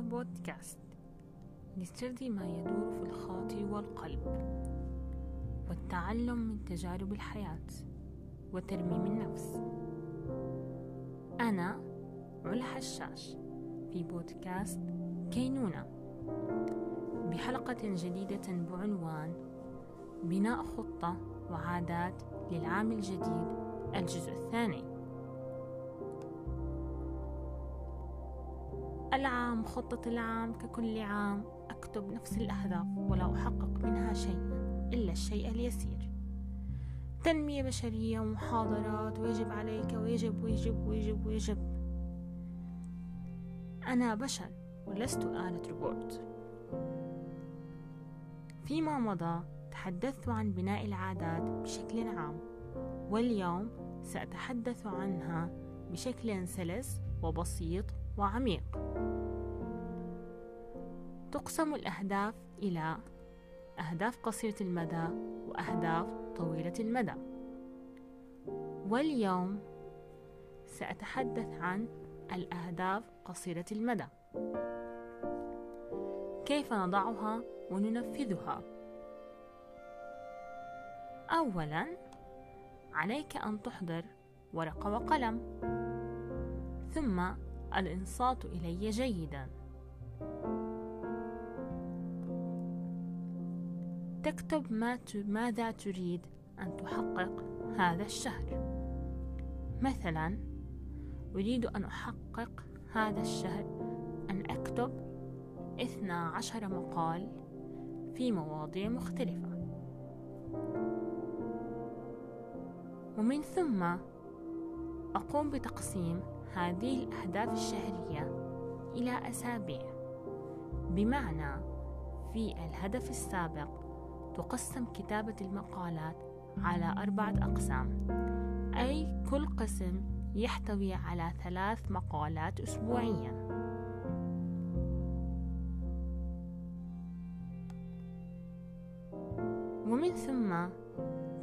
بودكاست لسرد ما يدور في الخاطر والقلب والتعلم من تجارب الحياة وترميم النفس. أنا علا حشاش في بودكاست كينونة. بحلقة جديدة بعنوان بناء خطة وعادات للعام الجديد الجزء الثاني. العام خطة العام ككل عام أكتب نفس الأهداف ولا أحقق منها شيئا إلا الشيء اليسير. تنمية بشرية ومحاضرات ويجب عليك ويجب ويجب ويجب ويجب. أنا بشر ولست آلة روبوت. فيما مضى تحدثت عن بناء العادات بشكل عام واليوم سأتحدث عنها بشكل سلس وبسيط وعميق. تقسم الأهداف إلى أهداف قصيرة المدى وأهداف طويلة المدى. واليوم سأتحدث عن الأهداف قصيرة المدى. كيف نضعها وننفذها؟ أولا عليك أن تحضر ورقة وقلم. ثم الإنصات إلي جيدا. تكتب ما ماذا تريد أن تحقق هذا الشهر. مثلا أريد أن أحقق هذا الشهر أن أكتب اثنا عشر مقال في مواضيع مختلفة. ومن ثم أقوم بتقسيم هذه الأهداف الشهرية إلى أسابيع. بمعنى في الهدف السابق تقسم كتابة المقالات على أربعة أقسام. أي كل قسم يحتوي على ثلاث مقالات أسبوعيا. ومن ثم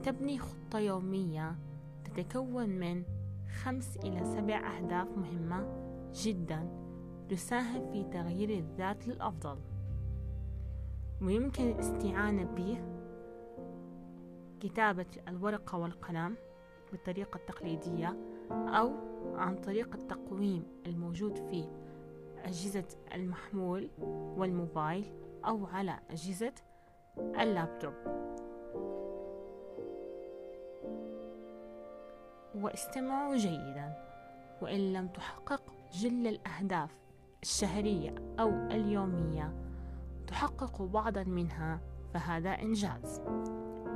تبني خطة يومية تتكون من خمس إلى سبع أهداف مهمة جدا تساهم في تغيير الذات للأفضل. ويمكن الاستعانة به كتابة الورقة والقلم بالطريقة التقليدية أو عن طريق التقويم الموجود في أجهزة المحمول والموبايل أو على أجهزة اللابتوب. واستمعوا جيدا. وإن لم تحقق جل الأهداف الشهرية أو اليومية تحقق بعضا منها فهذا إنجاز.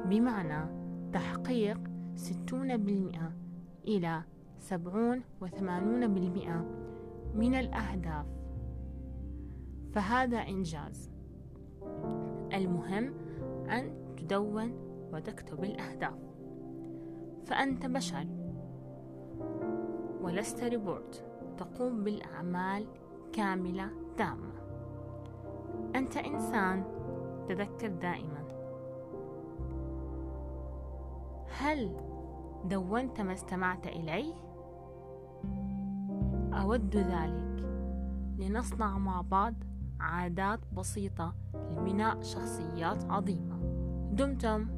بمعنى تحقيق ستون بالمئة إلى سبعون وثمانون بالمئة من الأهداف. فهذا إنجاز. المهم أن تدون وتكتب الأهداف. فأنت بشر. ولست ريبورت. تقوم بالأعمال كاملة تامة. أنت إنسان تذكر دائما. هل دونت ما استمعت إليه؟ أود ذلك لنصنع مع بعض عادات بسيطة لبناء شخصيات عظيمة. دمتم.